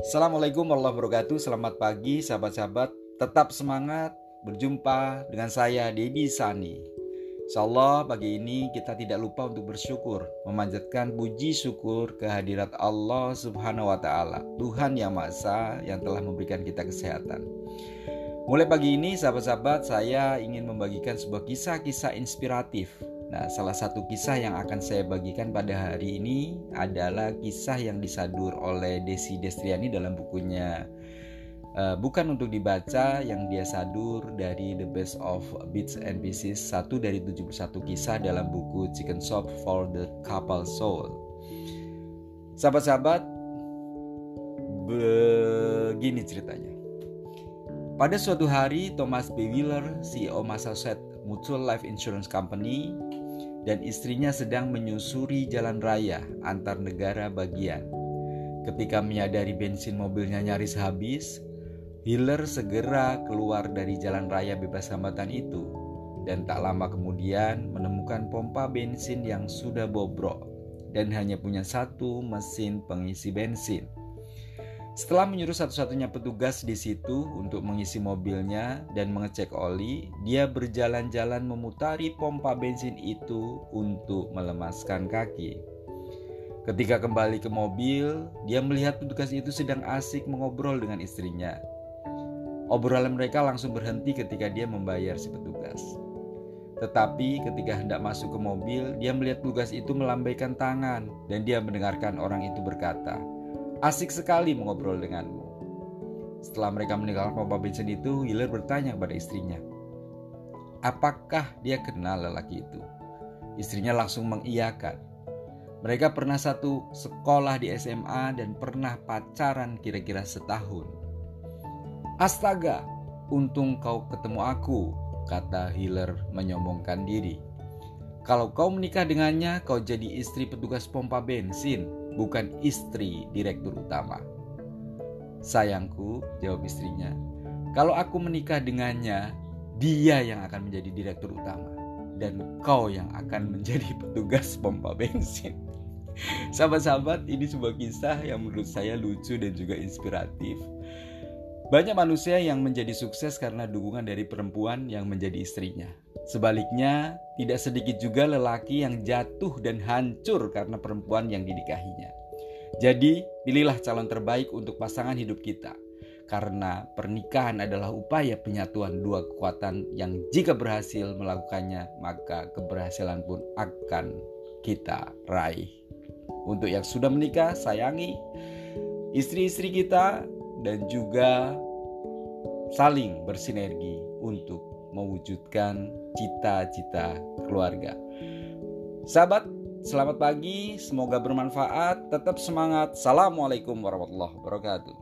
Assalamualaikum warahmatullahi wabarakatuh. Selamat pagi sahabat-sahabat. Tetap semangat Berjumpa dengan saya Dedi Sani. Insya Allah pagi ini kita tidak lupa untuk bersyukur Memanjatkan puji syukur kehadirat Allah subhanahu wa ta'ala Tuhan yang Maha yang telah memberikan kita kesehatan. Mulai pagi ini sahabat-sahabat saya ingin membagikan sebuah kisah-kisah inspiratif Nah, salah satu kisah yang akan saya bagikan pada hari ini adalah kisah yang disadur oleh Desi Destriani dalam bukunya. Uh, Bukan untuk dibaca yang dia sadur dari The Best of Bits and Pieces Satu dari 71 kisah dalam buku Chicken Shop for the Couple Soul. Sahabat-sahabat, begini ceritanya. Pada suatu hari, Thomas B. Wheeler, CEO Massachusetts Mutual Life Insurance Company, dan istrinya sedang menyusuri jalan raya antar negara bagian. Ketika menyadari bensin mobilnya nyaris habis, Hiller segera keluar dari jalan raya bebas hambatan itu dan tak lama kemudian menemukan pompa bensin yang sudah bobrok dan hanya punya satu mesin pengisi bensin. Setelah menyuruh satu-satunya petugas di situ untuk mengisi mobilnya dan mengecek oli, dia berjalan-jalan memutari pompa bensin itu untuk melemaskan kaki. Ketika kembali ke mobil, dia melihat petugas itu sedang asik mengobrol dengan istrinya. Obrolan mereka langsung berhenti ketika dia membayar si petugas. Tetapi ketika hendak masuk ke mobil, dia melihat petugas itu melambaikan tangan dan dia mendengarkan orang itu berkata, Asik sekali mengobrol denganmu. Setelah mereka meninggalkan pompa bensin itu, Hiller bertanya kepada istrinya, apakah dia kenal lelaki itu? Istrinya langsung mengiyakan. Mereka pernah satu sekolah di SMA dan pernah pacaran kira-kira setahun. Astaga, untung kau ketemu aku, kata Hiller menyombongkan diri. Kalau kau menikah dengannya, kau jadi istri petugas pompa bensin, bukan istri direktur utama. Sayangku, jawab istrinya, kalau aku menikah dengannya, dia yang akan menjadi direktur utama dan kau yang akan menjadi petugas pompa bensin. Sahabat-sahabat, ini sebuah kisah yang menurut saya lucu dan juga inspiratif. Banyak manusia yang menjadi sukses karena dukungan dari perempuan yang menjadi istrinya. Sebaliknya, tidak sedikit juga lelaki yang jatuh dan hancur karena perempuan yang dinikahinya. Jadi, pilihlah calon terbaik untuk pasangan hidup kita. Karena pernikahan adalah upaya penyatuan dua kekuatan yang jika berhasil melakukannya, maka keberhasilan pun akan kita raih. Untuk yang sudah menikah, sayangi istri-istri kita dan juga saling bersinergi untuk mewujudkan cita-cita keluarga. Sahabat, selamat pagi, semoga bermanfaat, tetap semangat. Assalamualaikum warahmatullahi wabarakatuh.